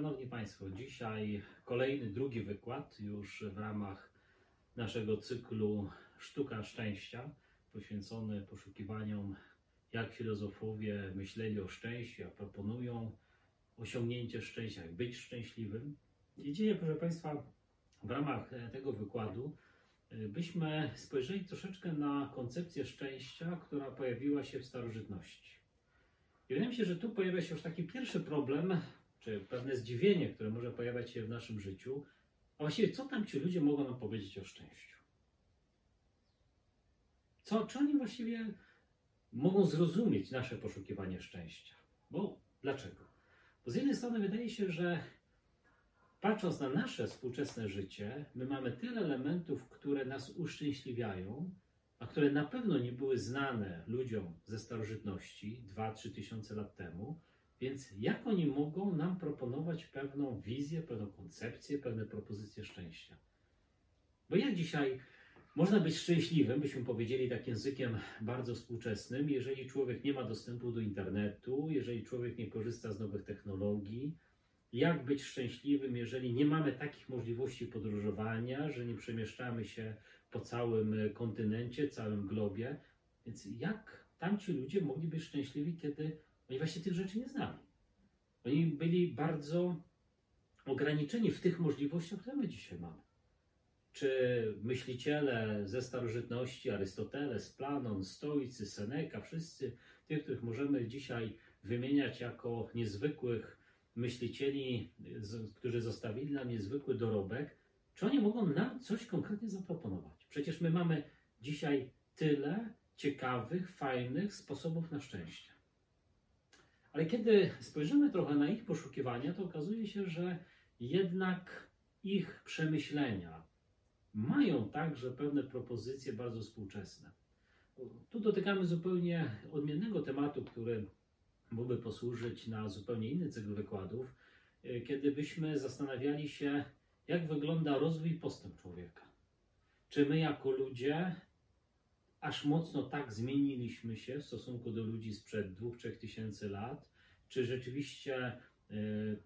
Szanowni Państwo, dzisiaj kolejny, drugi wykład już w ramach naszego cyklu Sztuka Szczęścia, poświęcony poszukiwaniom, jak filozofowie myśleli o szczęściu, jak proponują osiągnięcie szczęścia, jak być szczęśliwym. I dzisiaj, proszę Państwa, w ramach e, tego wykładu e, byśmy spojrzeli troszeczkę na koncepcję szczęścia, która pojawiła się w starożytności. I wydaje mi się, że tu pojawia się już taki pierwszy problem, czy pewne zdziwienie, które może pojawiać się w naszym życiu. A właściwie, co tam ci ludzie mogą nam powiedzieć o szczęściu? Co, czy oni właściwie mogą zrozumieć nasze poszukiwanie szczęścia? Bo dlaczego? Bo z jednej strony wydaje się, że patrząc na nasze współczesne życie, my mamy tyle elementów, które nas uszczęśliwiają, a które na pewno nie były znane ludziom ze starożytności 2-3 tysiące lat temu, więc jak oni mogą nam proponować pewną wizję, pewną koncepcję, pewne propozycje szczęścia? Bo jak dzisiaj można być szczęśliwym, byśmy powiedzieli tak językiem bardzo współczesnym, jeżeli człowiek nie ma dostępu do internetu, jeżeli człowiek nie korzysta z nowych technologii, jak być szczęśliwym, jeżeli nie mamy takich możliwości podróżowania, że nie przemieszczamy się po całym kontynencie, całym globie. Więc jak tamci ludzie mogli być szczęśliwi, kiedy oni właśnie tych rzeczy nie znali? Oni byli bardzo ograniczeni w tych możliwościach, które my dzisiaj mamy. Czy myśliciele ze starożytności, Arystoteles, Planon, Stoicy, Seneca, wszyscy tych, których możemy dzisiaj wymieniać jako niezwykłych myślicieli, którzy zostawili nam niezwykły dorobek, czy oni mogą nam coś konkretnie zaproponować? Przecież my mamy dzisiaj tyle ciekawych, fajnych sposobów na szczęście. Ale kiedy spojrzymy trochę na ich poszukiwania, to okazuje się, że jednak ich przemyślenia mają także pewne propozycje bardzo współczesne. Tu dotykamy zupełnie odmiennego tematu, który mógłby posłużyć na zupełnie inny cykl wykładów, kiedy byśmy zastanawiali się, jak wygląda rozwój postęp człowieka. Czy my jako ludzie aż mocno tak zmieniliśmy się w stosunku do ludzi sprzed 2-3 tysięcy lat? Czy rzeczywiście e,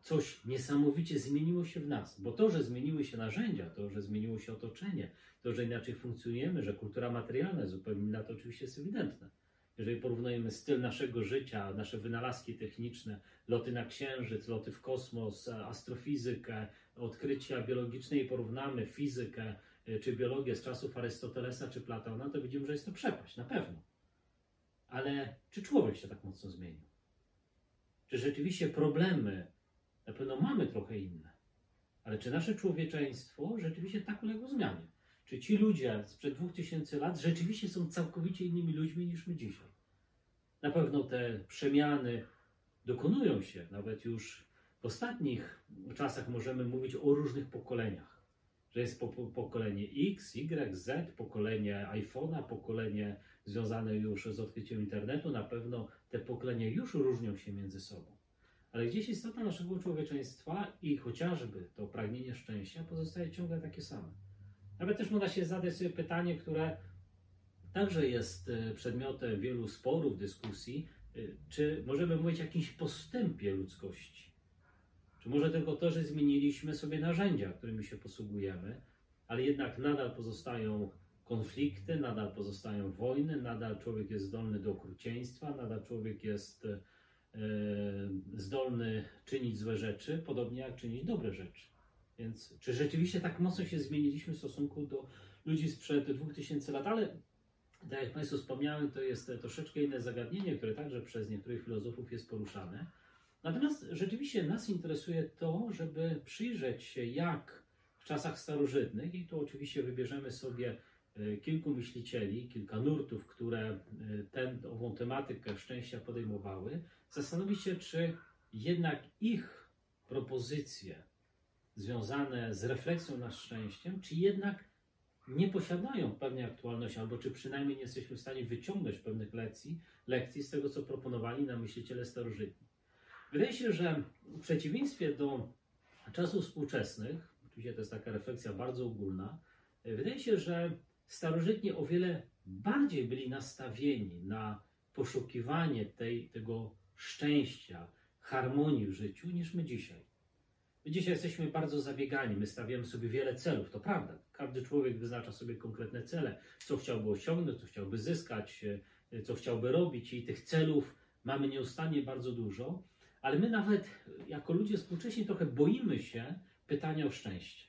coś niesamowicie zmieniło się w nas? Bo to, że zmieniły się narzędzia, to, że zmieniło się otoczenie, to, że inaczej funkcjonujemy, że kultura materialna jest zupełnie inna, to oczywiście jest ewidentne. Jeżeli porównujemy styl naszego życia, nasze wynalazki techniczne, loty na księżyc, loty w kosmos, astrofizykę, odkrycia biologiczne i porównamy fizykę czy biologię z czasów Arystotelesa czy Platona, to widzimy, że jest to przepaść, na pewno. Ale czy człowiek się tak mocno zmienił? Czy rzeczywiście problemy na pewno mamy trochę inne? Ale czy nasze człowieczeństwo rzeczywiście tak uległo zmianie? Czy ci ludzie sprzed 2000 lat rzeczywiście są całkowicie innymi ludźmi niż my dzisiaj? Na pewno te przemiany dokonują się, nawet już w ostatnich czasach możemy mówić o różnych pokoleniach. Że jest po, po, pokolenie X, Y, Z, pokolenie iPhone'a, pokolenie związane już z odkryciem internetu. Na pewno te pokolenia już różnią się między sobą. Ale gdzieś istota naszego człowieczeństwa i chociażby to pragnienie szczęścia pozostaje ciągle takie same. Nawet też można się zadać sobie pytanie, które także jest e, przedmiotem wielu sporów, dyskusji, e, czy możemy mówić o jakimś postępie ludzkości? Czy może tylko to, że zmieniliśmy sobie narzędzia, którymi się posługujemy, ale jednak nadal pozostają konflikty, nadal pozostają wojny, nadal człowiek jest zdolny do okrucieństwa, nadal człowiek jest e, zdolny czynić złe rzeczy, podobnie jak czynić dobre rzeczy. Więc czy rzeczywiście tak mocno się zmieniliśmy w stosunku do ludzi sprzed 2000 lat? Ale tak jak Państwu wspomniałem, to jest troszeczkę inne zagadnienie, które także przez niektórych filozofów jest poruszane. Natomiast rzeczywiście nas interesuje to, żeby przyjrzeć się, jak w czasach starożytnych, i tu oczywiście wybierzemy sobie e, kilku myślicieli, kilka nurtów, które e, tę ową tematykę szczęścia podejmowały, zastanowić się, czy jednak ich propozycje związane z refleksją nad szczęściem, czy jednak nie posiadają pewnej aktualności, albo czy przynajmniej nie jesteśmy w stanie wyciągnąć pewnych lekcji, lekcji z tego, co proponowali nam myśliciele starożytni. Wydaje się, że w przeciwieństwie do czasów współczesnych, oczywiście to jest taka refleksja bardzo ogólna, wydaje się, że starożytni o wiele bardziej byli nastawieni na poszukiwanie tej, tego szczęścia, harmonii w życiu niż my dzisiaj. My dzisiaj jesteśmy bardzo zabiegani, my stawiamy sobie wiele celów, to prawda. Każdy człowiek wyznacza sobie konkretne cele, co chciałby osiągnąć, co chciałby zyskać, co chciałby robić, i tych celów mamy nieustannie bardzo dużo, ale my nawet jako ludzie współcześni trochę boimy się pytania o szczęście.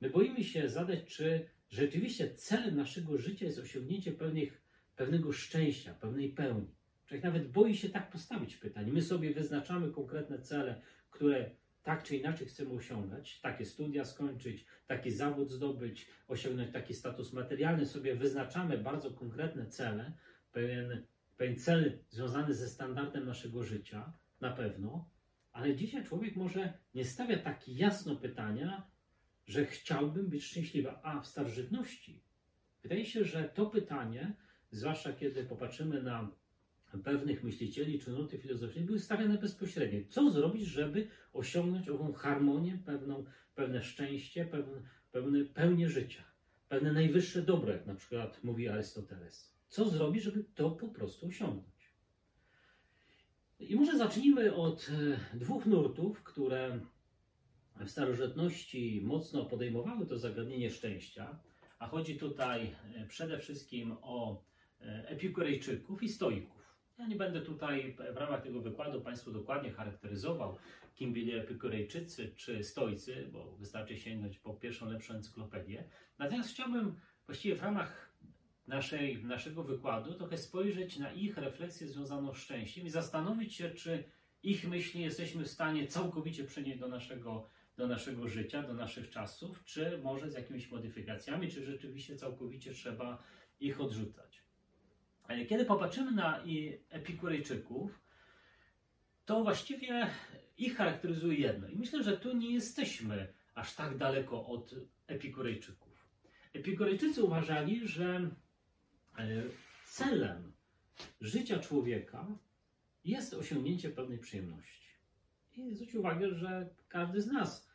My boimy się zadać, czy rzeczywiście celem naszego życia jest osiągnięcie pewnych, pewnego szczęścia, pewnej pełni. Człowiek nawet boi się tak postawić pytań. My sobie wyznaczamy konkretne cele, które tak czy inaczej chcemy osiągać, takie studia skończyć, taki zawód zdobyć, osiągnąć taki status materialny, sobie wyznaczamy bardzo konkretne cele, pewien, pewien cel związany ze standardem naszego życia, na pewno, ale dzisiaj człowiek może nie stawia tak jasno pytania, że chciałbym być szczęśliwy, a w starożytności wydaje się, że to pytanie, zwłaszcza kiedy popatrzymy na pewnych myślicieli czy nuty filozoficzne były stawiane bezpośrednio. Co zrobić, żeby osiągnąć ową harmonię, pewną, pewne szczęście, pewne, pewne pełnię życia, pewne najwyższe dobro, jak na przykład mówi Arystoteles. Co zrobić, żeby to po prostu osiągnąć? I może zacznijmy od e, dwóch nurtów, które w starożytności mocno podejmowały to zagadnienie szczęścia, a chodzi tutaj e, przede wszystkim o e, epikurejczyków i stoików. Ja nie będę tutaj w ramach tego wykładu Państwu dokładnie charakteryzował, kim byli epikurejczycy czy stoicy, bo wystarczy sięgnąć po pierwszą lepszą encyklopedię. Natomiast chciałbym właściwie w ramach naszej, naszego wykładu trochę spojrzeć na ich refleksję związaną z szczęściem i zastanowić się, czy ich myśli jesteśmy w stanie całkowicie przenieść do naszego, do naszego życia, do naszych czasów, czy może z jakimiś modyfikacjami, czy rzeczywiście całkowicie trzeba ich odrzucać. Kiedy popatrzymy na Epikurejczyków, to właściwie ich charakteryzuje jedno. I myślę, że tu nie jesteśmy aż tak daleko od Epikurejczyków. Epikurejczycy uważali, że celem życia człowieka jest osiągnięcie pewnej przyjemności. I zwróć uwagę, że każdy z nas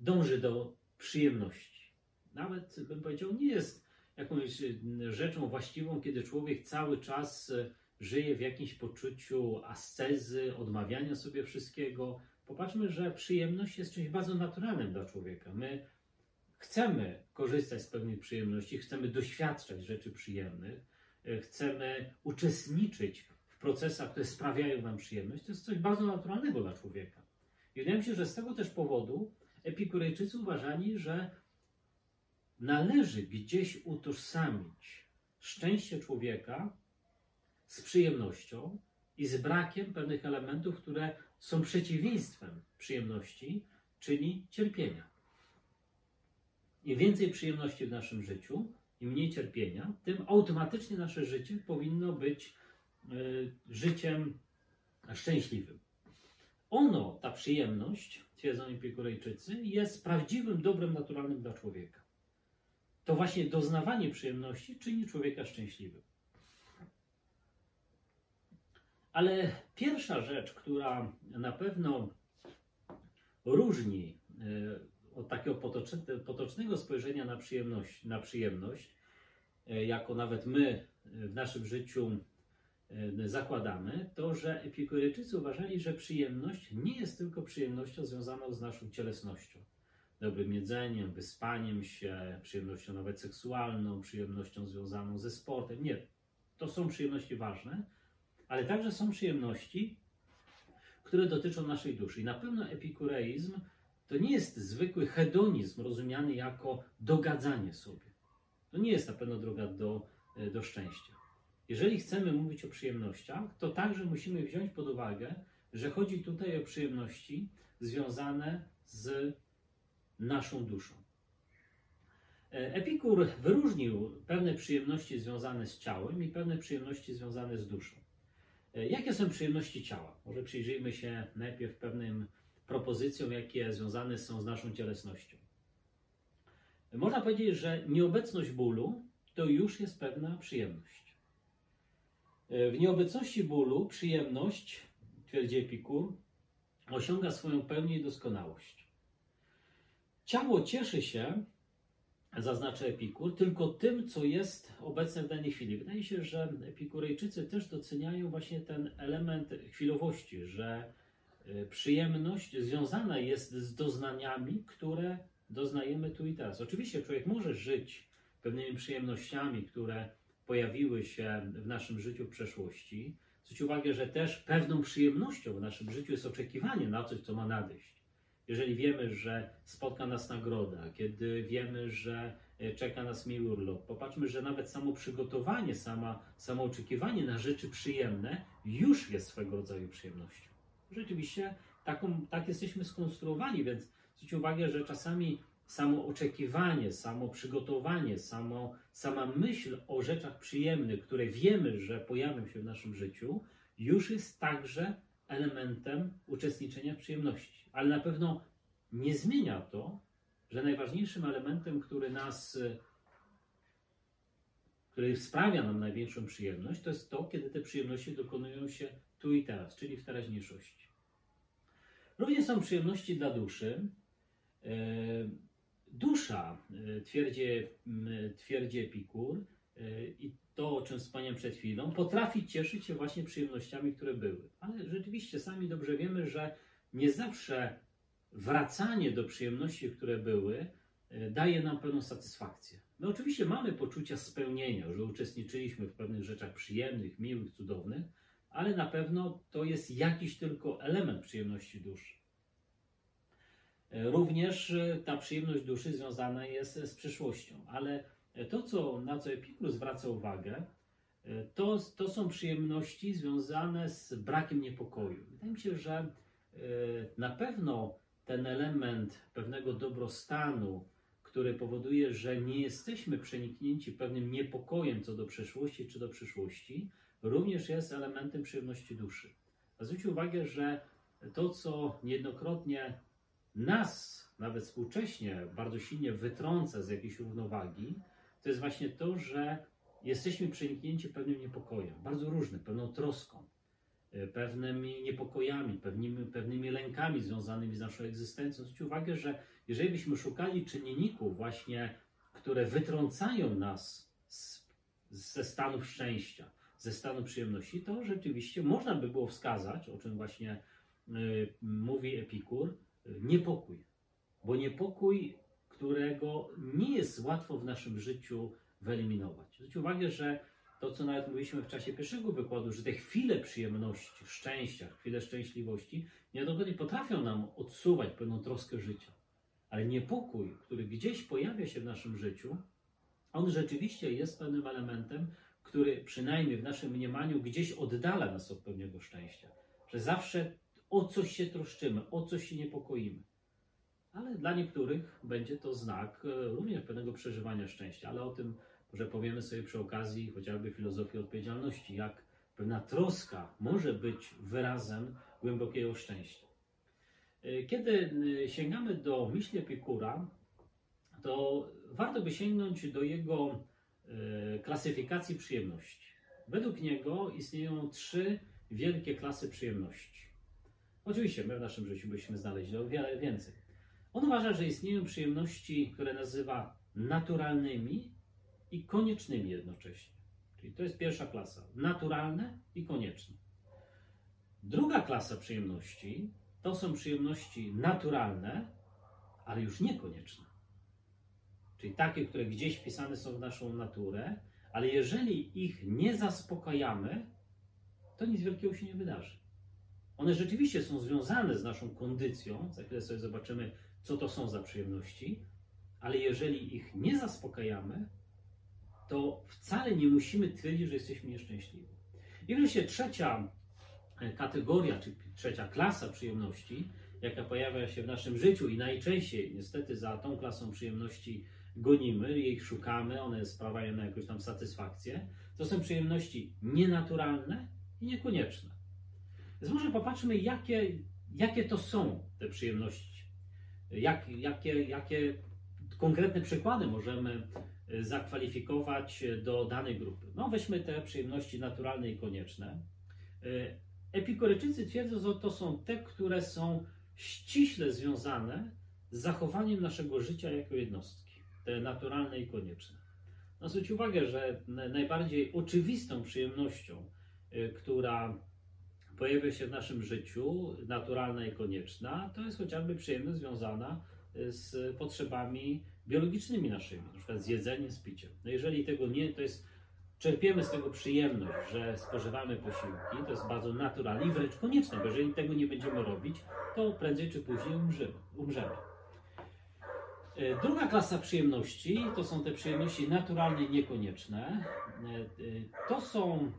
dąży do przyjemności. Nawet bym powiedział, nie jest jakąś y, rzeczą właściwą, kiedy człowiek cały czas y, żyje w jakimś poczuciu ascezy, odmawiania sobie wszystkiego. Popatrzmy, że przyjemność jest czymś bardzo naturalnym dla człowieka. My chcemy korzystać z pewnych przyjemności, chcemy doświadczać rzeczy przyjemnych, y, chcemy uczestniczyć w procesach, które sprawiają nam przyjemność. To jest coś bardzo naturalnego dla człowieka. I wydaje mi się, że z tego też powodu Epikurejczycy uważali, że należy gdzieś utożsamić szczęście człowieka z przyjemnością i z brakiem pewnych elementów, które są przeciwieństwem przyjemności, czyli cierpienia. Im więcej przyjemności w naszym życiu, im mniej cierpienia, tym automatycznie nasze życie powinno być y, życiem szczęśliwym. Ono, ta przyjemność, twierdzą Epikurejczycy, jest prawdziwym dobrem naturalnym dla człowieka to właśnie doznawanie przyjemności czyni człowieka szczęśliwym. Ale pierwsza rzecz, która na pewno różni e, od takiego potocznego spojrzenia na przyjemność, na przyjemność, e, jako nawet my w naszym życiu e, zakładamy, to że epikurejczycy uważali, że przyjemność nie jest tylko przyjemnością związaną z naszą cielesnością dobrym jedzeniem, wyspaniem się, przyjemnością nawet seksualną, przyjemnością związaną ze sportem. Nie, to są przyjemności ważne, ale także są przyjemności, które dotyczą naszej duszy. I na pewno epikureizm to nie jest zwykły hedonizm rozumiany jako dogadzanie sobie. To nie jest na pewno droga do, e, do szczęścia. Jeżeli chcemy mówić o przyjemnościach, to także musimy wziąć pod uwagę, że chodzi tutaj o przyjemności związane z naszą duszą. E, Epikur wyróżnił pewne przyjemności związane z ciałem i pewne przyjemności związane z duszą. E, jakie są przyjemności ciała? Może przyjrzyjmy się najpierw pewnym propozycjom, jakie związane są z naszą cielesnością. Można powiedzieć, że nieobecność bólu to już jest pewna przyjemność. W nieobecności bólu przyjemność, twierdzi Epikur, osiąga swoją pełnię i doskonałość. Ciało cieszy się, zaznacza Epikur, tylko tym, co jest obecne w danej chwili. Wydaje się, że Epikurejczycy też doceniają właśnie ten element chwilowości, że przyjemność związana jest z doznaniami, które doznajemy tu i teraz. Oczywiście człowiek może żyć pewnymi przyjemnościami, które pojawiły się w naszym życiu w przeszłości. Zwróć uwagę, że też pewną przyjemnością w naszym życiu jest oczekiwanie na coś, co ma nadejść. Jeżeli wiemy, że spotka nas nagroda, kiedy wiemy, że e, czeka nas miły urlop, popatrzmy, że nawet samo przygotowanie, sama, samo oczekiwanie na rzeczy przyjemne już jest swego rodzaju przyjemnością. Rzeczywiście taką, tak jesteśmy skonstruowani, więc zwróćcie uwagę, że czasami samo oczekiwanie, samo przygotowanie, samo, sama myśl o rzeczach przyjemnych, które wiemy, że pojawią się w naszym życiu, już jest także elementem uczestniczenia w przyjemności. Ale na pewno nie zmienia to, że najważniejszym elementem, który nas, który sprawia nam największą przyjemność, to jest to, kiedy te przyjemności dokonują się tu i teraz, czyli w teraźniejszości. Również są przyjemności dla duszy. E, dusza, e, twierdzi, twierdzi Epikur, e, i to, o czym wspomniałem przed chwilą, potrafi cieszyć się właśnie przyjemnościami, które były. Ale rzeczywiście sami dobrze wiemy, że nie zawsze wracanie do przyjemności, które były, daje nam pewną satysfakcję. My oczywiście mamy poczucia spełnienia, że uczestniczyliśmy w pewnych rzeczach przyjemnych, miłych, cudownych, ale na pewno to jest jakiś tylko element przyjemności duszy. Również e, ta przyjemność duszy związana jest z przyszłością, ale to, co, na co Epikur zwraca uwagę, e, to, to są przyjemności związane z brakiem niepokoju. Wydaje mi się, że e, na pewno ten element pewnego dobrostanu, który powoduje, że nie jesteśmy przeniknięci pewnym niepokojem co do przeszłości czy do przyszłości, również jest elementem przyjemności duszy. A zwróćcie uwagę, że to, co niejednokrotnie nas, nawet współcześnie, bardzo silnie wytrąca z jakiejś równowagi, to jest właśnie to, że jesteśmy przeniknięci pewnym niepokojem, bardzo różnym, pewną troską, pewnymi niepokojami, pewnymi, pewnymi lękami związanymi z naszą egzystencją. Zwróćcie uwagę, że jeżeli byśmy szukali czynników właśnie, które wytrącają nas z, ze stanów szczęścia, ze stanu przyjemności, to rzeczywiście można by było wskazać, o czym właśnie y, mówi Epikur, niepokój. Bo niepokój, którego nie jest łatwo w naszym życiu wyeliminować. Zwróćcie uwagę, że to, co nawet mówiliśmy w czasie pierwszego wykładu, że te chwile przyjemności, szczęścia, chwile szczęśliwości niejednokrotnie potrafią nam odsuwać pewną troskę życia. Ale niepokój, który gdzieś pojawia się w naszym życiu, on rzeczywiście jest pewnym elementem, który przynajmniej w naszym mniemaniu gdzieś oddala nas od pewnego szczęścia. Że zawsze o coś się troszczymy, o coś się niepokoimy. Ale dla niektórych będzie to znak e, również pewnego przeżywania szczęścia, ale o tym może powiemy sobie przy okazji chociażby filozofii odpowiedzialności, jak pewna troska może być wyrazem głębokiego szczęścia. E, kiedy e, sięgamy do myśli Epikura, to warto by sięgnąć do jego klasyfikacji przyjemności. Według niego istnieją trzy wielkie klasy przyjemności. Oczywiście my w naszym życiu byśmy znaleźli o wiele więcej. On uważa, że istnieją przyjemności, które nazywa naturalnymi i koniecznymi jednocześnie. Czyli to jest pierwsza klasa. Naturalne i konieczne. Druga klasa przyjemności to są przyjemności naturalne, ale już niekonieczne. Czyli takie, które gdzieś wpisane są w naszą naturę, ale jeżeli ich nie zaspokajamy, to nic wielkiego się nie wydarzy. One rzeczywiście są związane z naszą kondycją, za chwilę sobie zobaczymy, co to są za przyjemności, ale jeżeli ich nie zaspokajamy, to wcale nie musimy twierdzić, że jesteśmy nieszczęśliwi. I wreszcie trzecia e, kategoria, czy trzecia klasa przyjemności, jaka pojawia się w naszym życiu i najczęściej niestety za tą klasą przyjemności gonimy, jej szukamy, one sprawiają nam jakąś tam satysfakcję, to są przyjemności nienaturalne i niekonieczne. Więc może popatrzmy, jakie, jakie to są te przyjemności. Jak, jakie, jakie konkretne przykłady możemy e, zakwalifikować do danej grupy. No, weźmy te przyjemności naturalne i konieczne. E, Epikoryczycy twierdzą, że to są te, które są ściśle związane z zachowaniem naszego życia jako jednostki, te naturalne i konieczne. No, zwróć uwagę, że najbardziej oczywistą przyjemnością, e, która pojawia się w naszym życiu, naturalna i konieczna, to jest chociażby przyjemność związana z potrzebami biologicznymi naszymi, na przykład z jedzeniem, z piciem. No jeżeli tego nie, to jest, czerpiemy z tego przyjemność, że spożywamy posiłki, to jest bardzo naturalne i wręcz konieczne, bo jeżeli tego nie będziemy robić, to prędzej czy później umrzemy. umrzemy. E, druga klasa przyjemności to są te przyjemności naturalne i niekonieczne. E, e, to są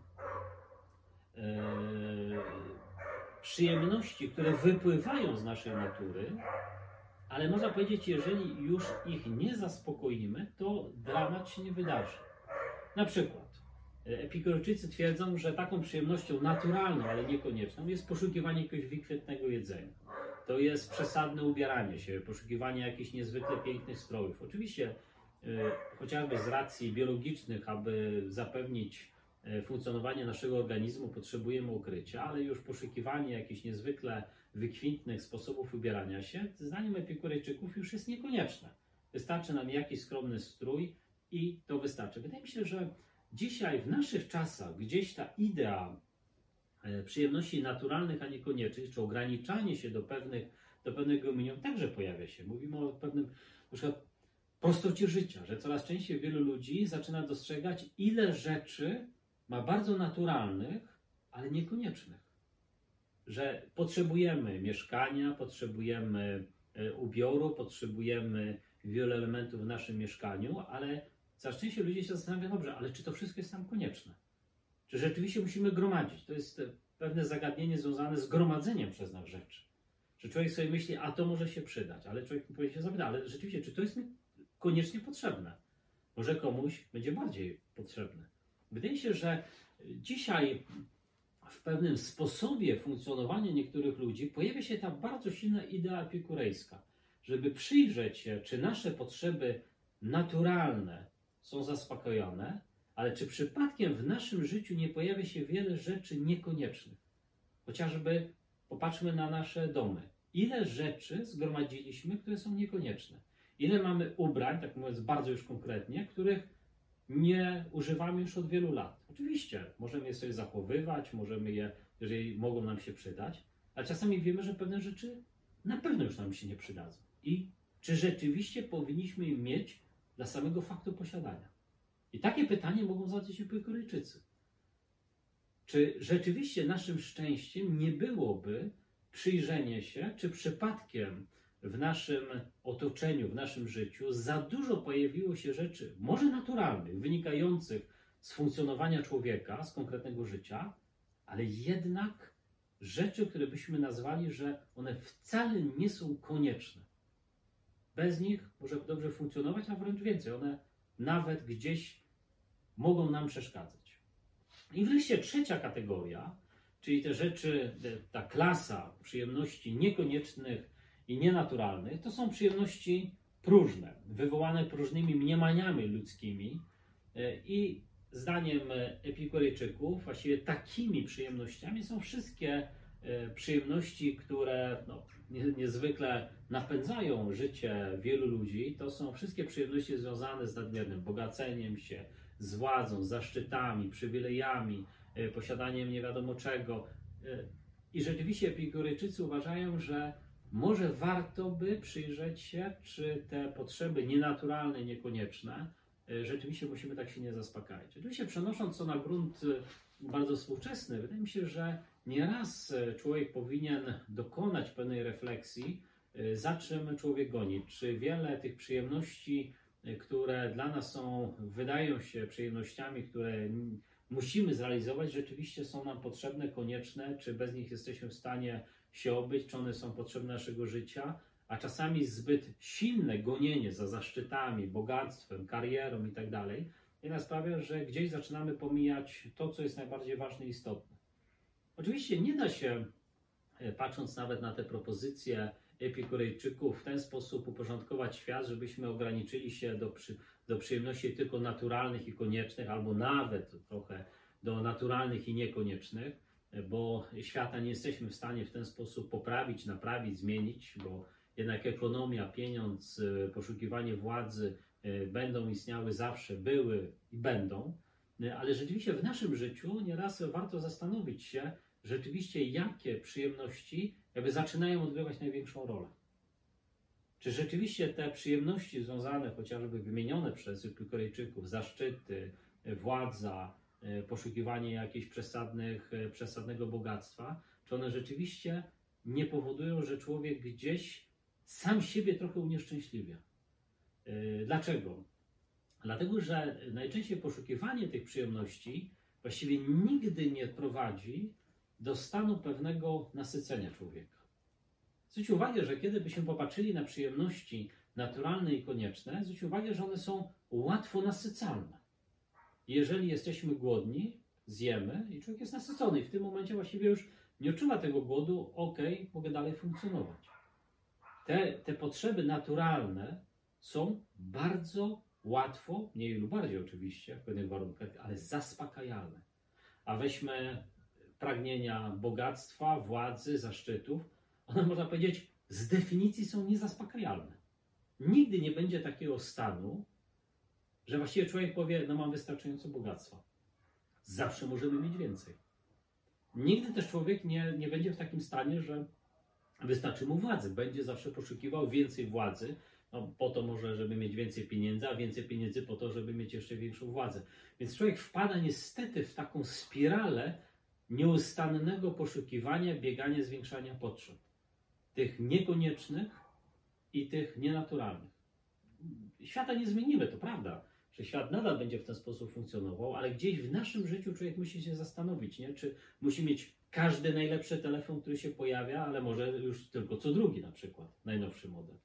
przyjemności, które wypływają z naszej natury, ale można powiedzieć, jeżeli już ich nie zaspokoimy, to dramat się nie wydarzy. Na przykład Epikurejczycy twierdzą, że taką przyjemnością naturalną, ale niekonieczną jest poszukiwanie jakiegoś wykwintnego jedzenia to jest przesadne ubieranie się, poszukiwanie jakichś niezwykle pięknych strojów. Oczywiście, y, chociażby z racji biologicznych, aby zapewnić y, funkcjonowanie naszego organizmu, potrzebujemy ukrycia, ale już poszukiwanie jakichś niezwykle wykwintnych sposobów ubierania się, zdaniem Epikurejczyków, już jest niekonieczne. Wystarczy nam jakiś skromny strój i to wystarczy. Wydaje mi się, że dzisiaj, w naszych czasach, gdzieś ta idea przyjemności naturalnych, a niekoniecznych, czy ograniczanie się do, pewnych, do pewnego minimum także pojawia się. Mówimy o pewnym na przykład prostocie życia, że coraz częściej wielu ludzi zaczyna dostrzegać, ile rzeczy ma bardzo naturalnych, ale niekoniecznych. Że potrzebujemy mieszkania, potrzebujemy e, ubioru, potrzebujemy wielu elementów w naszym mieszkaniu, ale coraz częściej ludzie się zastanawiają, dobrze, ale czy to wszystko jest nam konieczne? Czy rzeczywiście musimy gromadzić? To jest pewne zagadnienie związane z gromadzeniem przez nas rzeczy. Że człowiek sobie myśli, a to może się przydać, ale człowiek powie się zapyta, ale rzeczywiście, czy to jest mi koniecznie potrzebne? Może komuś będzie bardziej potrzebne. Wydaje się, że dzisiaj w pewnym sposobie funkcjonowania niektórych ludzi pojawia się ta bardzo silna idea epikurejska, żeby przyjrzeć się, czy nasze potrzeby naturalne są zaspokojone, ale czy przypadkiem w naszym życiu nie pojawia się wiele rzeczy niekoniecznych? Chociażby popatrzmy na nasze domy. Ile rzeczy zgromadziliśmy, które są niekonieczne? Ile mamy ubrań, tak mówiąc bardzo już konkretnie, których nie używamy już od wielu lat? Oczywiście, możemy je sobie zachowywać, możemy je, jeżeli mogą nam się przydać, ale czasami wiemy, że pewne rzeczy na pewno już nam się nie przydadzą. I czy rzeczywiście powinniśmy je mieć dla samego faktu posiadania? I takie pytanie mogą zadać Epikurejczycy. Czy rzeczywiście naszym szczęściem nie byłoby przyjrzenie się, czy przypadkiem w naszym otoczeniu, w naszym życiu za dużo pojawiło się rzeczy, może naturalnych, wynikających z funkcjonowania człowieka, z konkretnego życia, ale jednak rzeczy, które byśmy nazwali, że one wcale nie są konieczne. Bez nich może dobrze funkcjonować, a wręcz więcej, one nawet gdzieś mogą nam przeszkadzać. I wreszcie trzecia kategoria, czyli te rzeczy, ta klasa przyjemności niekoniecznych i nienaturalnych, to są przyjemności próżne, wywołane próżnymi mniemaniami ludzkimi e, i zdaniem epikurejczyków właściwie takimi przyjemnościami są wszystkie e, przyjemności, które no, niezwykle napędzają życie wielu ludzi. To są wszystkie przyjemności związane z nadmiernym bogaceniem się, z władzą, zaszczytami, przywilejami, e, posiadaniem nie wiadomo czego. E, I rzeczywiście Epikurejczycy uważają, że może warto by przyjrzeć się, czy te potrzeby nienaturalne, niekonieczne, e, rzeczywiście musimy tak się nie zaspokajać. Oczywiście przenosząc to na grunt bardzo współczesny, wydaje mi się, że nieraz człowiek powinien dokonać pewnej refleksji, za czym człowiek goni. Czy wiele tych przyjemności które dla nas są, wydają się przyjemnościami, które musimy zrealizować, rzeczywiście są nam potrzebne, konieczne, czy bez nich jesteśmy w stanie się obyć, czy one są potrzebne naszego życia, a czasami zbyt silne gonienie za zaszczytami, bogactwem, karierą itd. Tak jednak sprawia, że gdzieś zaczynamy pomijać to, co jest najbardziej ważne i istotne. Oczywiście nie da się, e, patrząc nawet na te propozycje, Epikurejczyków w ten sposób uporządkować świat, żebyśmy ograniczyli się do, przy, do przyjemności tylko naturalnych i koniecznych, albo nawet trochę do naturalnych i niekoniecznych, bo świata nie jesteśmy w stanie w ten sposób poprawić, naprawić, zmienić, bo jednak ekonomia, pieniądz, poszukiwanie władzy e, będą istniały zawsze, były i będą. Ale rzeczywiście w naszym życiu nieraz warto zastanowić się, rzeczywiście jakie przyjemności jakby zaczynają odgrywać największą rolę. Czy rzeczywiście te przyjemności związane chociażby wymienione przez Epikurejczyków, zaszczyty, władza, e, poszukiwanie jakiegoś przesadnych, e, przesadnego bogactwa, czy one rzeczywiście nie powodują, że człowiek gdzieś sam siebie trochę unieszczęśliwia? E, dlaczego? Dlatego, że najczęściej poszukiwanie tych przyjemności właściwie nigdy nie prowadzi do stanu pewnego nasycenia człowieka. Zwróćcie uwagę, że kiedy byśmy popatrzyli na przyjemności naturalne i konieczne, zwróćcie uwagę, że one są łatwo nasycalne. Jeżeli jesteśmy głodni, zjemy i człowiek jest nasycony i w tym momencie właściwie już nie odczuwa tego głodu, ok, mogę dalej funkcjonować. Te, te potrzeby naturalne są bardzo łatwo, mniej lub bardziej oczywiście, w pewnych warunkach, ale zaspokajalne. A weźmy pragnienia bogactwa, władzy, zaszczytów, one można powiedzieć z definicji są niezaspokajalne. Nigdy nie będzie takiego stanu, że właściwie człowiek powie, no mam wystarczająco bogactwa. Zawsze możemy mieć więcej. Nigdy też człowiek nie, nie będzie w takim stanie, że wystarczy mu władzy. Będzie zawsze poszukiwał więcej władzy, no, po to może, żeby mieć więcej pieniędzy, a więcej pieniędzy po to, żeby mieć jeszcze większą władzę. Więc człowiek wpada niestety w taką spiralę nieustannego poszukiwania, biegania, zwiększania potrzeb. Tych niekoniecznych i tych nienaturalnych. Świata nie zmienimy, to prawda, że świat nadal będzie w ten sposób funkcjonował, ale gdzieś w naszym życiu człowiek musi się zastanowić, nie? czy musi mieć każdy najlepszy telefon, który się pojawia, ale może już tylko co drugi na przykład, najnowszy model.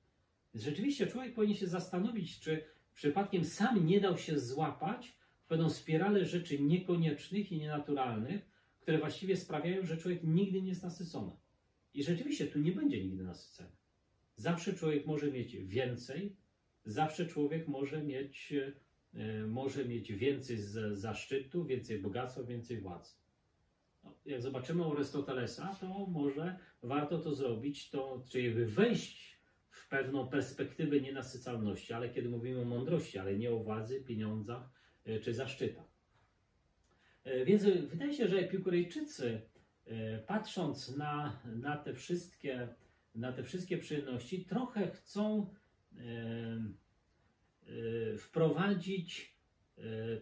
Więc rzeczywiście człowiek powinien się zastanowić, czy przypadkiem sam nie dał się złapać w pewną spiralę rzeczy niekoniecznych i nienaturalnych, które właściwie sprawiają, że człowiek nigdy nie jest nasycony. I rzeczywiście tu nie będzie nigdy nasycenia. Zawsze człowiek może mieć więcej, zawsze człowiek może mieć, e, może mieć więcej zaszczytu, więcej bogactwa, więcej władzy. No, jak zobaczymy Arystotelesa, to może warto to zrobić, to, czyli wejść w pewną perspektywę nienasycalności, ale kiedy mówimy o mądrości, ale nie o władzy, pieniądzach e, czy zaszczytach. E, więc wydaje się, że Epikurejczycy, e, patrząc na, na, te wszystkie, na te wszystkie przyjemności, trochę chcą wprowadzić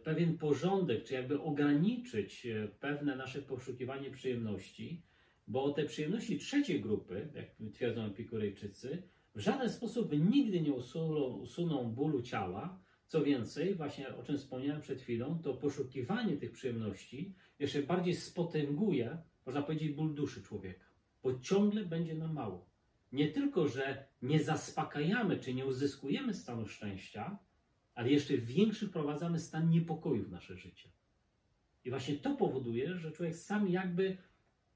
pewien porządek, czy jakby ograniczyć pewne nasze poszukiwanie przyjemności, bo te przyjemności trzeciej grupy, jak twierdzą Epikurejczycy, w żaden sposób nigdy nie usuną, usuną bólu ciała. Co więcej, właśnie o czym wspomniałem przed chwilą, to poszukiwanie tych przyjemności jeszcze bardziej spotęguje, można powiedzieć, ból duszy człowieka, bo ciągle będzie nam mało. Nie tylko, że nie zaspokajamy czy nie uzyskujemy stanu szczęścia, ale jeszcze większy wprowadzamy stan niepokoju w nasze życie. I właśnie to powoduje, że człowiek sam jakby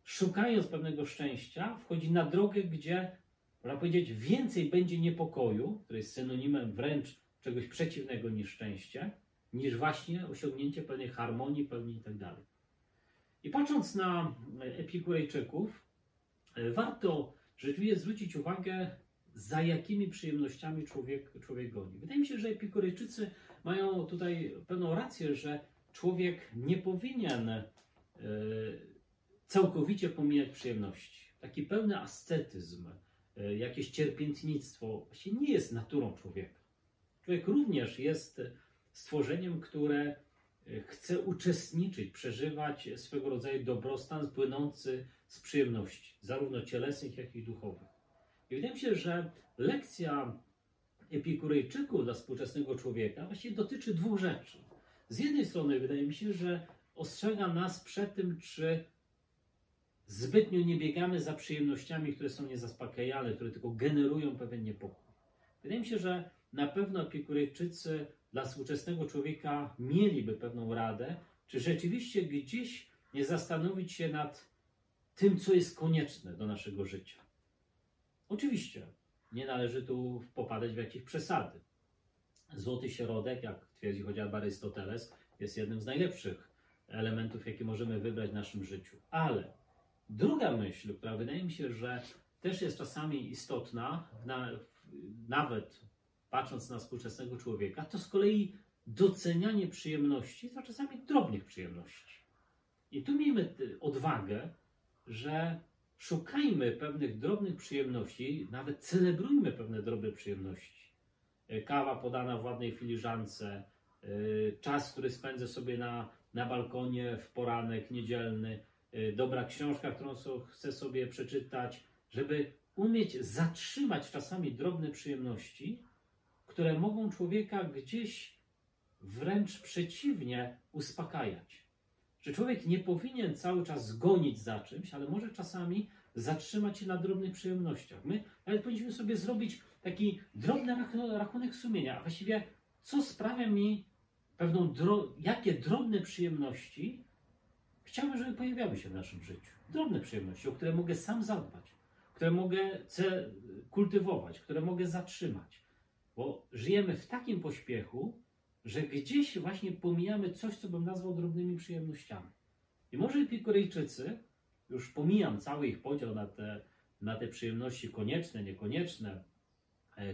szukając pewnego szczęścia, wchodzi na drogę, gdzie można powiedzieć, więcej będzie niepokoju, który jest synonimem wręcz czegoś przeciwnego niż szczęście, niż właśnie osiągnięcie pewnej harmonii, pełni itd. Tak I patrząc na Epikurejczyków, e, warto rzeczywiście zwrócić uwagę, za jakimi przyjemnościami człowiek, człowiek goni. Wydaje mi się, że Epikurejczycy mają tutaj pewną rację, że człowiek nie powinien e, całkowicie pomijać przyjemności. Taki pełny ascetyzm, E, jakieś cierpiętnictwo właśnie nie jest naturą człowieka. Człowiek również jest stworzeniem, które e, chce uczestniczyć, przeżywać swego rodzaju dobrostan płynący z przyjemności, zarówno cielesnych, jak i duchowych. I wydaje mi się, że lekcja Epikurejczyków dla współczesnego człowieka właściwie dotyczy dwóch rzeczy. Z jednej strony wydaje mi się, że ostrzega nas przed tym, czy Zbytnio nie biegamy za przyjemnościami, które są niezaspokajalne, które tylko generują pewien niepokój. Wydaje mi się, że na pewno Epikurejczycy dla współczesnego człowieka mieliby pewną radę, czy rzeczywiście gdzieś nie zastanowić się nad tym, co jest konieczne do naszego życia. Oczywiście nie należy tu popadać w jakieś przesady. Złoty środek, jak twierdzi chociażby Arystoteles, jest jednym z najlepszych elementów, jakie możemy wybrać w naszym życiu. Ale Druga myśl, która wydaje mi się, że też jest czasami istotna, na, nawet patrząc na współczesnego człowieka, to z kolei docenianie przyjemności, to czasami drobnych przyjemności. I tu miejmy odwagę że szukajmy pewnych drobnych przyjemności, nawet celebrujmy pewne drobne przyjemności. E, kawa podana w ładnej filiżance, e, czas, który spędzę sobie na, na balkonie w poranek niedzielny, e, dobra książka, którą chcę sobie przeczytać, żeby umieć zatrzymać czasami drobne przyjemności, które mogą człowieka gdzieś wręcz przeciwnie uspokajać. Że człowiek nie powinien cały czas gonić za czymś, ale może czasami zatrzymać się na drobnych przyjemnościach. My nawet powinniśmy sobie zrobić taki drobny rachunek sumienia, a właściwie co sprawia mi pewną, dro jakie drobne przyjemności chciałbym, żeby pojawiały się w naszym życiu. Drobne przyjemności, o które mogę sam zadbać, które mogę kultywować, które mogę zatrzymać. Bo żyjemy w takim pośpiechu, że gdzieś właśnie pomijamy coś, co bym nazwał drobnymi przyjemnościami. I może Epikurejczycy, już pomijam cały ich podział na te, na te przyjemności konieczne, niekonieczne,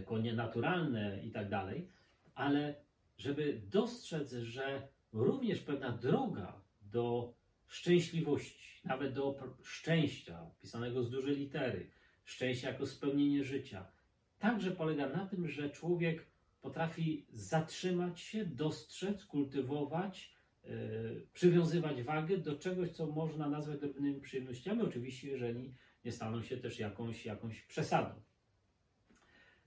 konie naturalne i tak dalej, ale żeby dostrzec, że również pewna droga do szczęśliwości, nawet do szczęścia, pisanego z dużej litery, szczęścia jako spełnienie życia, także polega na tym, że człowiek potrafi zatrzymać się, dostrzec, kultywować, yy, przywiązywać wagę do czegoś, co można nazwać drobnymi przyjemnościami, oczywiście, jeżeli nie staną się też jakąś, jakąś przesadą.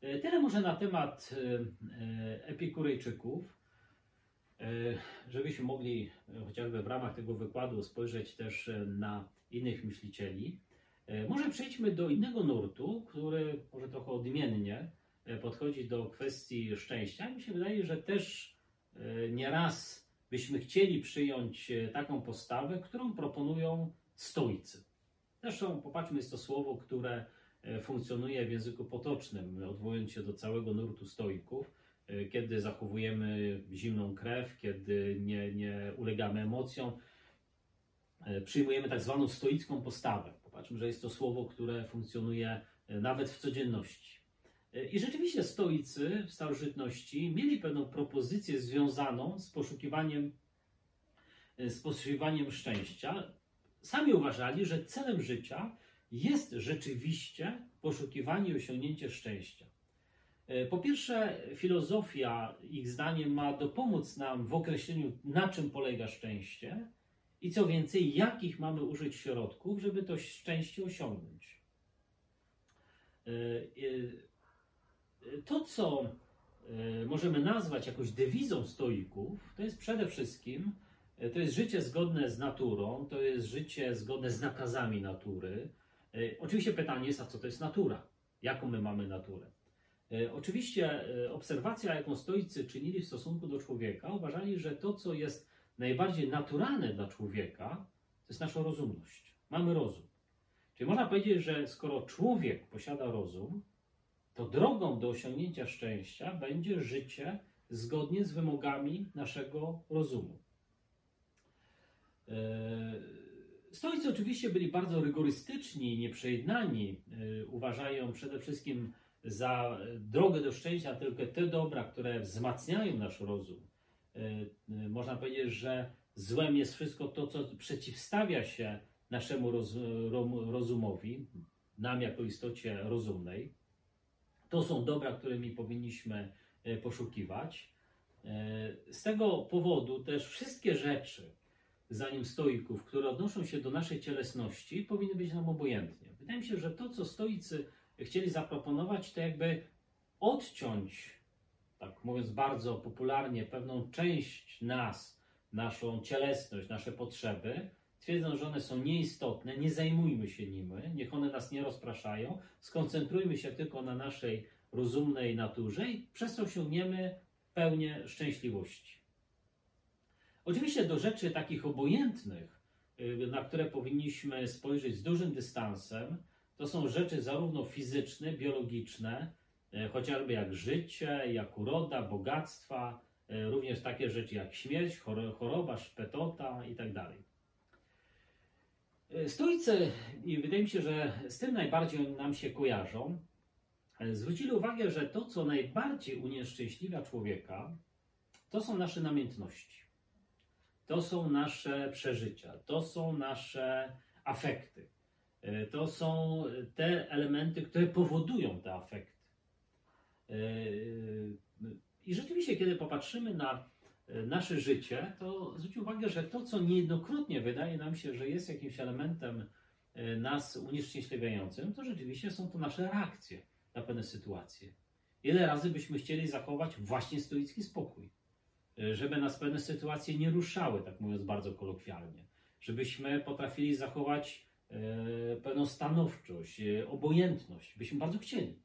Yy, tyle może na temat yy, epikurejczyków, żebyśmy mogli chociażby w ramach tego wykładu spojrzeć też na innych myślicieli. Może przejdźmy do innego nurtu, który może trochę odmiennie E, podchodzi do kwestii szczęścia. Mi się wydaje, że też e, nieraz byśmy chcieli przyjąć e, taką postawę, którą proponują stoicy. Zresztą popatrzmy, jest to słowo, które funkcjonuje w języku potocznym, odwołując się do całego nurtu stoików, kiedy zachowujemy zimną krew, kiedy nie, nie ulegamy emocjom, przyjmujemy tak zwaną stoicką postawę. Popatrzmy, że jest to słowo, które funkcjonuje nawet w codzienności. I rzeczywiście stoicy w starożytności mieli pewną propozycję związaną z poszukiwaniem, z poszukiwaniem szczęścia. Sami uważali, że celem życia jest rzeczywiście poszukiwanie i osiągnięcie szczęścia. Po pierwsze, filozofia, ich zdaniem, ma dopomóc nam w określeniu, na czym polega szczęście i co więcej, jakich mamy użyć środków, żeby to szczęście osiągnąć to, co e, możemy nazwać jakąś dewizą stoików, to jest przede wszystkim e, to jest życie zgodne z naturą, to jest życie zgodne z nakazami natury. E, oczywiście pytanie jest, a co to jest natura? Jaką my mamy naturę? Oczywiście obserwacja, jaką stoicy czynili w stosunku do człowieka, uważali, że to, co jest najbardziej naturalne dla człowieka, to jest nasza rozumność. Mamy rozum. Czyli można powiedzieć, że skoro człowiek posiada rozum, to drogą do osiągnięcia szczęścia będzie życie zgodnie z wymogami naszego rozumu. E, stoicy oczywiście byli bardzo rygorystyczni, nieprzejednani. E, uważają przede wszystkim za drogę do szczęścia tylko te dobra, które wzmacniają nasz rozum. E, można powiedzieć, że złem jest wszystko to, co przeciwstawia się naszemu rozumowi, nam jako istocie rozumnej. To są dobra, którymi powinniśmy e, poszukiwać. Z tego powodu też wszystkie rzeczy, zanim stoików, które odnoszą się do naszej cielesności, powinny być nam obojętnie. Wydaje mi się, że to, co stoicy chcieli zaproponować, to jakby odciąć, tak mówiąc bardzo popularnie, pewną część nas, naszą cielesność, nasze potrzeby, Twierdzą, że one są nieistotne, nie zajmujmy się nimi, niech one nas nie rozpraszają, skoncentrujmy się tylko na naszej rozumnej naturze i przez to osiągniemy pełnię szczęśliwości. Oczywiście do rzeczy takich obojętnych, y, na które powinniśmy spojrzeć z dużym dystansem, to są rzeczy zarówno fizyczne, biologiczne, chociażby jak życie, jak uroda, bogactwa, y, również takie rzeczy jak śmierć, choroba, szpetota itd. Tak Stoicy, i wydaje mi się, że z tym najbardziej nam się kojarzą, zwrócili uwagę, że to, co najbardziej unieszczęśliwia człowieka, to są nasze namiętności. To są nasze przeżycia, to są nasze afekty. E, to są te elementy, które powodują te afekty. E, I rzeczywiście, kiedy popatrzymy na nasze życie, to zwróć uwagę, że to, co niejednokrotnie wydaje nam się, że jest jakimś elementem nas unieszczęśliwiającym, to rzeczywiście są to nasze reakcje na pewne sytuacje. Ile razy byśmy chcieli zachować właśnie stoicki spokój, żeby nas pewne sytuacje nie ruszały, tak mówiąc bardzo kolokwialnie, żebyśmy potrafili zachować e, pewną stanowczość, e, obojętność, byśmy bardzo chcieli.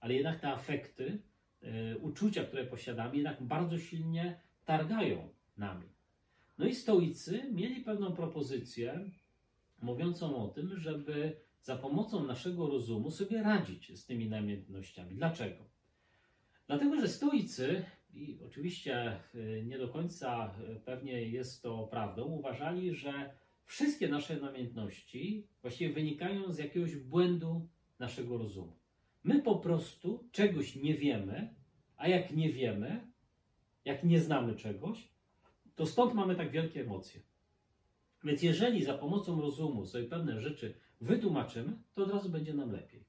Ale jednak te afekty, e, uczucia, które posiadamy, jednak bardzo silnie targają nami. No i stoicy mieli pewną propozycję mówiącą o tym, żeby za pomocą naszego rozumu sobie radzić z tymi namiętnościami. Dlaczego? Dlatego, że stoicy, i oczywiście y, nie do końca y, pewnie jest to prawdą, uważali, że wszystkie nasze namiętności właściwie wynikają z jakiegoś błędu naszego rozumu. My po prostu czegoś nie wiemy, a jak nie wiemy, jak nie znamy czegoś, to stąd mamy tak wielkie emocje. Więc jeżeli za pomocą rozumu sobie pewne rzeczy wytłumaczymy, to od razu będzie nam lepiej.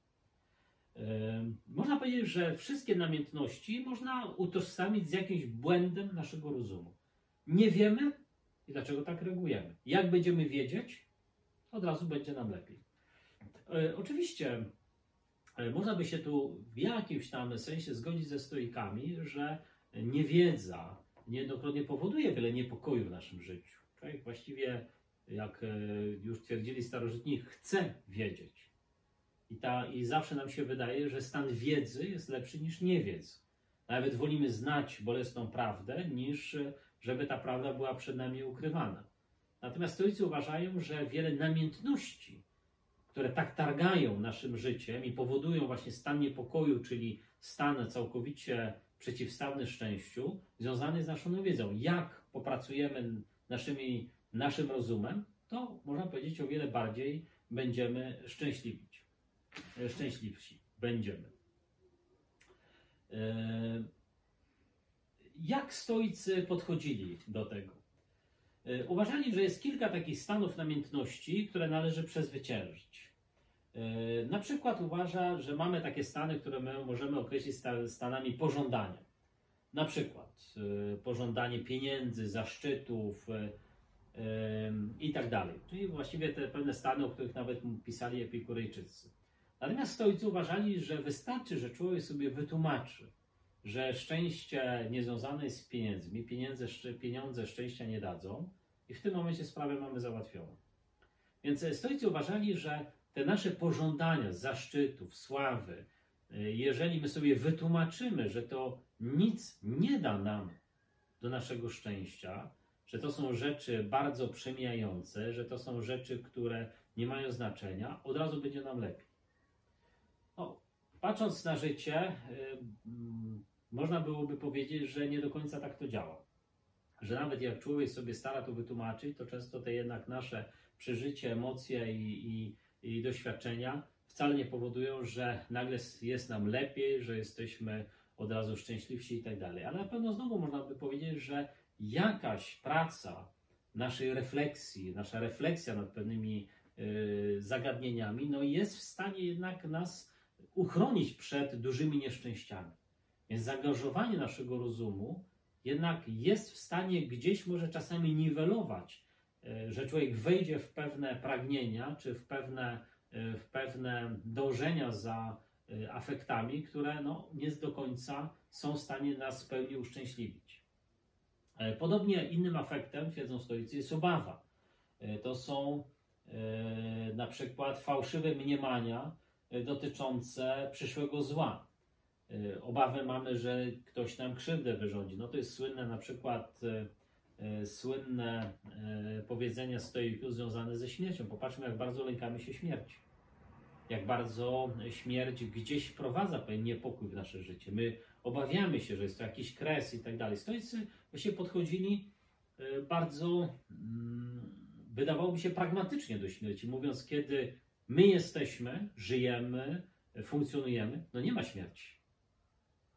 Można powiedzieć, że wszystkie namiętności można utożsamić z jakimś błędem naszego rozumu. Nie wiemy i dlaczego tak reagujemy. Jak będziemy wiedzieć, od razu będzie nam lepiej. E, oczywiście można by się tu w jakimś tam sensie zgodzić ze stoikami, że niewiedza niejednokrotnie powoduje wiele niepokoju w naszym życiu. Człowiek właściwie, jak e, już twierdzili starożytni, chce wiedzieć. I, ta, I zawsze nam się wydaje, że stan wiedzy jest lepszy niż niewiedz. Nawet wolimy znać bolesną prawdę, niż żeby ta prawda była przed nami ukrywana. Natomiast stoicy uważają, że wiele namiętności, które tak targają naszym życiem i powodują właśnie stan niepokoju, czyli stan całkowicie przeciwstawny szczęściu, związany z naszą wiedzą. Jak popracujemy naszymi, naszym rozumem, to można powiedzieć o wiele bardziej będziemy szczęśliwi. Szczęśliwsi będziemy. E, jak stoicy podchodzili do tego? E, uważali, że jest kilka takich stanów namiętności, które należy przezwyciężyć. Na przykład uważa, że mamy takie stany, które my możemy określić stanami pożądania. Na przykład pożądanie pieniędzy, zaszczytów i tak dalej. Czyli właściwie te pewne stany, o których nawet pisali epikurejczycy. Natomiast stoicy uważali, że wystarczy, że człowiek sobie wytłumaczy, że szczęście nie związane jest z pieniędzmi, pieniądze, pieniądze szczęścia nie dadzą i w tym momencie sprawę mamy załatwioną. Więc stoicy uważali, że te nasze pożądania zaszczytów, sławy, jeżeli my sobie wytłumaczymy, że to nic nie da nam do naszego szczęścia, że to są rzeczy bardzo przemijające, że to są rzeczy, które nie mają znaczenia, od razu będzie nam lepiej. No, patrząc na życie, mm, można byłoby powiedzieć, że nie do końca tak to działa. Że nawet jak człowiek sobie stara to wytłumaczyć, to często te jednak nasze przeżycie, emocje i, i, i doświadczenia wcale nie powodują, że nagle jest nam lepiej, że jesteśmy od razu szczęśliwsi i tak dalej. Ale na pewno znowu można by powiedzieć, że jakaś praca naszej refleksji, nasza refleksja nad pewnymi y, zagadnieniami, no jest w stanie jednak nas uchronić przed dużymi nieszczęściami. Więc zaangażowanie naszego rozumu jednak jest w stanie gdzieś może czasami niwelować, że człowiek wejdzie w pewne pragnienia czy w pewne, e, w pewne dążenia za e, afektami, które no, nie do końca są w stanie nas w pełni uszczęśliwić. Podobnie innym afektem, twierdzą stoicy, jest obawa. To są na przykład fałszywe mniemania, E, dotyczące przyszłego zła. E, obawy mamy, że ktoś nam krzywdę wyrządzi. No to jest słynne na przykład e, słynne powiedzenia stoików związane ze śmiercią. Popatrzmy, jak bardzo lękamy się śmierci. Jak bardzo śmierć gdzieś wprowadza pewien niepokój w nasze życie. My obawiamy się, że jest to jakiś kres i tak dalej. Stoicy właśnie podchodzili bardzo, mm, wydawałoby się, pragmatycznie do śmierci, mówiąc, kiedy My jesteśmy, żyjemy, funkcjonujemy, no nie ma śmierci.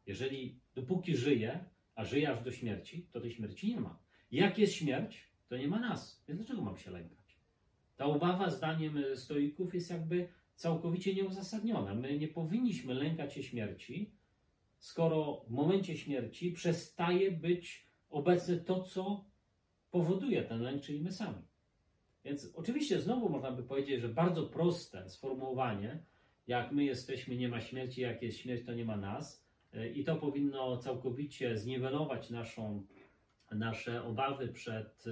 Jeżeli dopóki żyję, a żyję aż do śmierci, to tej śmierci nie ma. Jak jest śmierć, to nie ma nas. Więc dlaczego mam się lękać? Ta obawa, zdaniem stoików, jest jakby całkowicie nieuzasadniona. My nie powinniśmy lękać się śmierci, skoro w momencie śmierci przestaje być obecne to, co powoduje ten lęk, czyli my sami. Więc oczywiście znowu można by powiedzieć, że bardzo proste sformułowanie, jak my jesteśmy, nie ma śmierci, jak jest śmierć, to nie ma nas. I to powinno całkowicie zniwelować naszą, nasze obawy przed,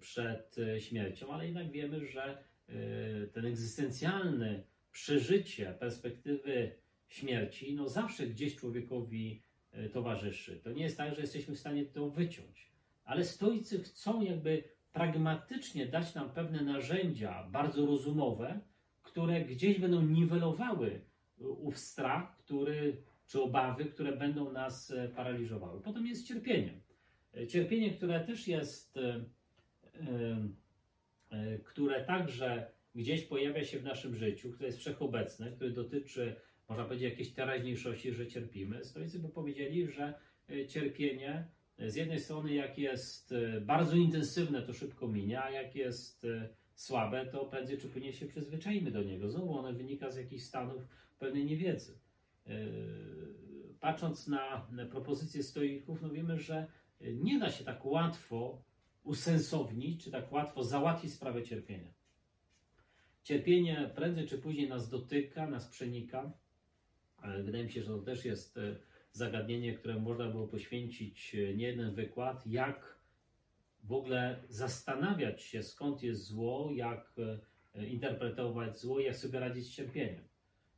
przed śmiercią, ale jednak wiemy, że y, ten egzystencjalny przeżycie perspektywy śmierci, no zawsze gdzieś człowiekowi y, towarzyszy. To nie jest tak, że jesteśmy w stanie to wyciąć. Ale stoicy chcą jakby pragmatycznie dać nam pewne narzędzia bardzo rozumowe, które gdzieś będą niwelowały ów strach, który, czy obawy, które będą nas e, paraliżowały. Potem jest cierpienie. E, cierpienie, które też jest, e, które także gdzieś pojawia się w naszym życiu, które jest wszechobecne, które dotyczy, można powiedzieć, jakiejś teraźniejszości, że cierpimy. Stoicy by powiedzieli, że cierpienie z jednej strony, jak jest e, bardzo intensywne, to szybko minie, a jak jest e, słabe, to prędzej czy później się przyzwyczajimy do niego. Znowu ono wynika z jakichś stanów pewnej niewiedzy. E, patrząc na propozycje stoików, no wiemy, że nie da się tak łatwo usensownić, czy tak łatwo załatwić sprawę cierpienia. Cierpienie prędzej czy później nas dotyka, nas przenika, ale wydaje mi się, że to też jest zagadnienie, które można było poświęcić e, nie jeden wykład, jak w ogóle zastanawiać się, skąd jest zło, jak e, interpretować zło, jak sobie radzić z cierpieniem.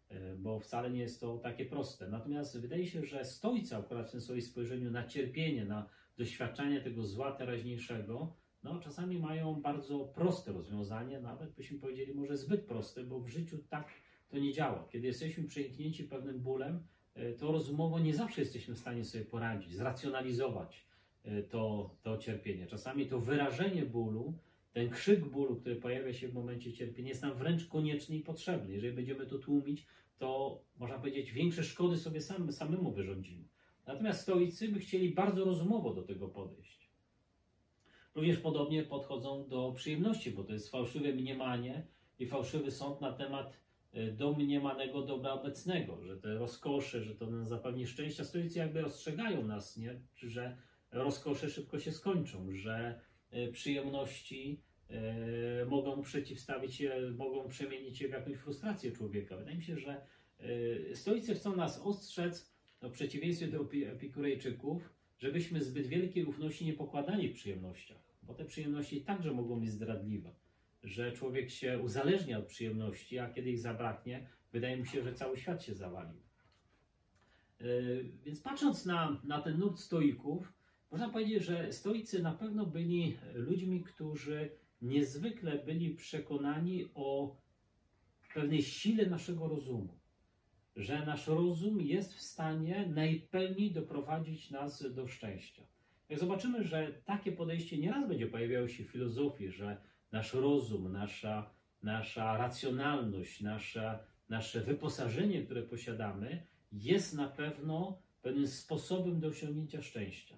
E, bo wcale nie jest to takie proste. Natomiast wydaje się, że stoicy akurat w tym swoim spojrzeniu na cierpienie, na doświadczanie tego zła teraźniejszego, no czasami mają bardzo proste rozwiązanie, nawet byśmy powiedzieli może zbyt proste, bo w życiu tak to nie działa. Kiedy jesteśmy przeniknięci pewnym bólem, E, to rozumowo nie zawsze jesteśmy w stanie sobie poradzić, zracjonalizować e, to, to cierpienie. Czasami to wyrażenie bólu, ten krzyk bólu, który pojawia się w momencie cierpienia, jest nam wręcz konieczny i potrzebny. Jeżeli będziemy to tłumić, to można powiedzieć, większe szkody sobie sam, samemu wyrządzimy. Natomiast stoicy by chcieli bardzo rozumowo do tego podejść. Również podobnie podchodzą do przyjemności, bo to jest fałszywe mniemanie i fałszywy sąd na temat E, domniemanego dobra obecnego, że te rozkosze, że to nam zapewni szczęścia. Stoicy jakby ostrzegają nas, nie? że rozkosze szybko się skończą, że e, przyjemności e, mogą przeciwstawić się, mogą przemienić się w jakąś frustrację człowieka. Wydaje mi się, że stoicy chcą nas ostrzec, no, w przeciwieństwie do epikurejczyków, żebyśmy zbyt wielkiej ufności nie pokładali w przyjemnościach, bo te przyjemności także mogą być zdradliwe że człowiek się uzależnia od przyjemności, a kiedy ich zabraknie, wydaje mi się, że cały świat się zawalił. Yy, więc patrząc na, na ten nurt stoików, można powiedzieć, że stoicy na pewno byli ludźmi, którzy niezwykle byli przekonani o pewnej sile naszego rozumu. Że nasz rozum jest w stanie najpełniej doprowadzić nas do szczęścia. Jak zobaczymy, że takie podejście nieraz będzie pojawiało się w filozofii, że nasz rozum, nasza, nasza racjonalność, nasza, nasze wyposażenie, które posiadamy, jest na pewno pewnym sposobem do osiągnięcia szczęścia.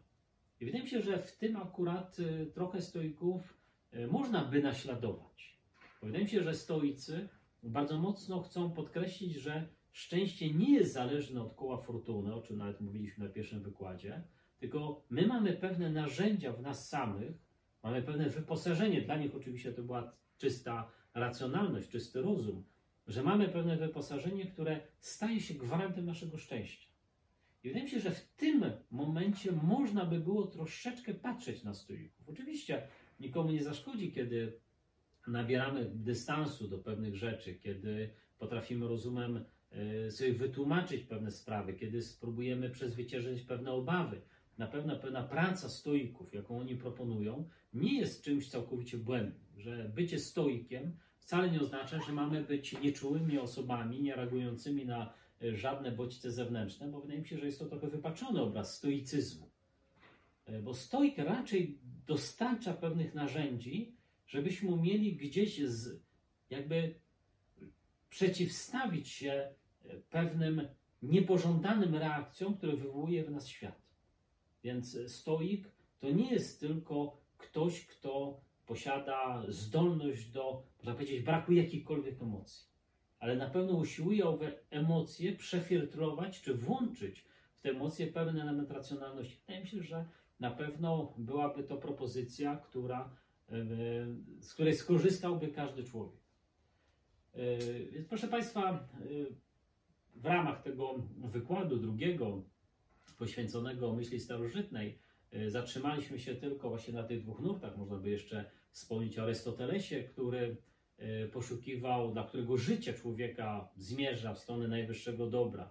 I wydaje mi się, że w tym akurat y, trochę stoików y, można by naśladować. Bo wydaje mi się, że stoicy bardzo mocno chcą podkreślić, że szczęście nie jest zależne od koła fortuny, o czym nawet mówiliśmy na pierwszym wykładzie, tylko my mamy pewne narzędzia w nas samych, Mamy pewne wyposażenie, dla nich oczywiście to była czysta racjonalność, czysty rozum, że mamy pewne wyposażenie, które staje się gwarantem naszego szczęścia. I wydaje mi się, że w tym momencie można by było troszeczkę patrzeć na stoików. Oczywiście nikomu nie zaszkodzi, kiedy nabieramy dystansu do pewnych rzeczy, kiedy potrafimy rozumem sobie wytłumaczyć pewne sprawy, kiedy spróbujemy przezwyciężyć pewne obawy. Na pewno pewna praca stoików, jaką oni proponują, nie jest czymś całkowicie błędnym, że bycie stoikiem wcale nie oznacza, że mamy być nieczułymi osobami, nie reagującymi na e, żadne bodźce zewnętrzne, bo wydaje mi się, że jest to trochę wypaczony obraz stoicyzmu. E, bo stoik raczej dostarcza pewnych narzędzi, żebyśmy umieli gdzieś z, jakby przeciwstawić się e, pewnym niepożądanym reakcjom, które wywołuje w nas świat. Więc stoik to nie jest tylko ktoś, kto posiada zdolność do, można powiedzieć, braku jakichkolwiek emocji. Ale na pewno usiłuje owe emocje przefiltrować czy włączyć w te emocje pełen element racjonalności. Wydaje mi się, że na pewno byłaby to propozycja, która, e, z której skorzystałby każdy człowiek. E, Więc proszę Państwa, e, w ramach tego wykładu drugiego, poświęconego myśli starożytnej, e, zatrzymaliśmy się tylko właśnie na tych dwóch nurtach. Można by jeszcze wspomnieć o Arystotelesie, który poszukiwał, dla którego życie człowieka zmierza w stronę najwyższego dobra.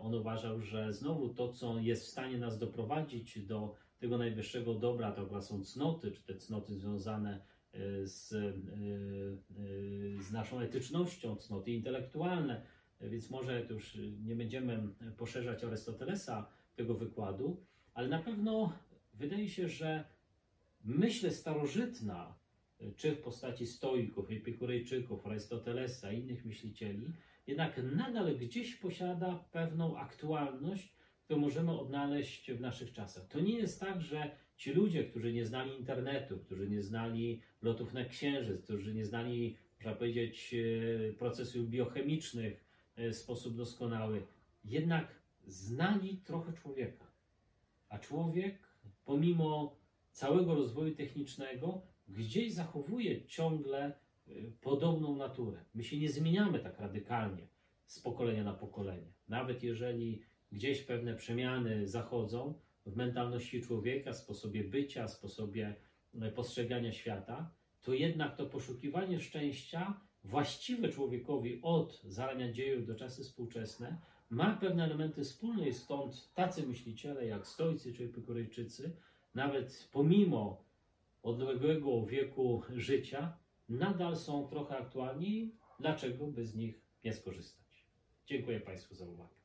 On uważał, że znowu to, co jest w stanie nas doprowadzić do tego najwyższego dobra, to są cnoty, czy te cnoty związane z, e, e, z naszą etycznością, cnoty intelektualne. Więc może już nie będziemy poszerzać Arystotelesa tego wykładu, ale na pewno wydaje się, że myśl starożytna, czy w postaci stoików, epikurejczyków, Arystotelesa i innych myślicieli, jednak nadal gdzieś posiada pewną aktualność, którą możemy odnaleźć w naszych czasach. To nie jest tak, że ci ludzie, którzy nie znali internetu, którzy nie znali lotów na księżyc, którzy nie znali, można powiedzieć, e, procesów biochemicznych e, w sposób doskonały, jednak znali trochę człowieka. A człowiek, pomimo całego rozwoju technicznego, gdzieś zachowuje ciągle y, podobną naturę. My się nie zmieniamy tak radykalnie z pokolenia na pokolenie. Nawet jeżeli gdzieś pewne przemiany zachodzą w mentalności człowieka, sposobie bycia, sposobie y, postrzegania świata, to jednak to poszukiwanie szczęścia właściwe człowiekowi od zarania dziejów do czasy współczesne ma pewne elementy wspólne i stąd tacy myśliciele jak stoicy czy epikurejczycy, nawet pomimo odległego wieku życia, nadal są trochę aktualni. Dlaczego by z nich nie skorzystać? Dziękuję Państwu za uwagę.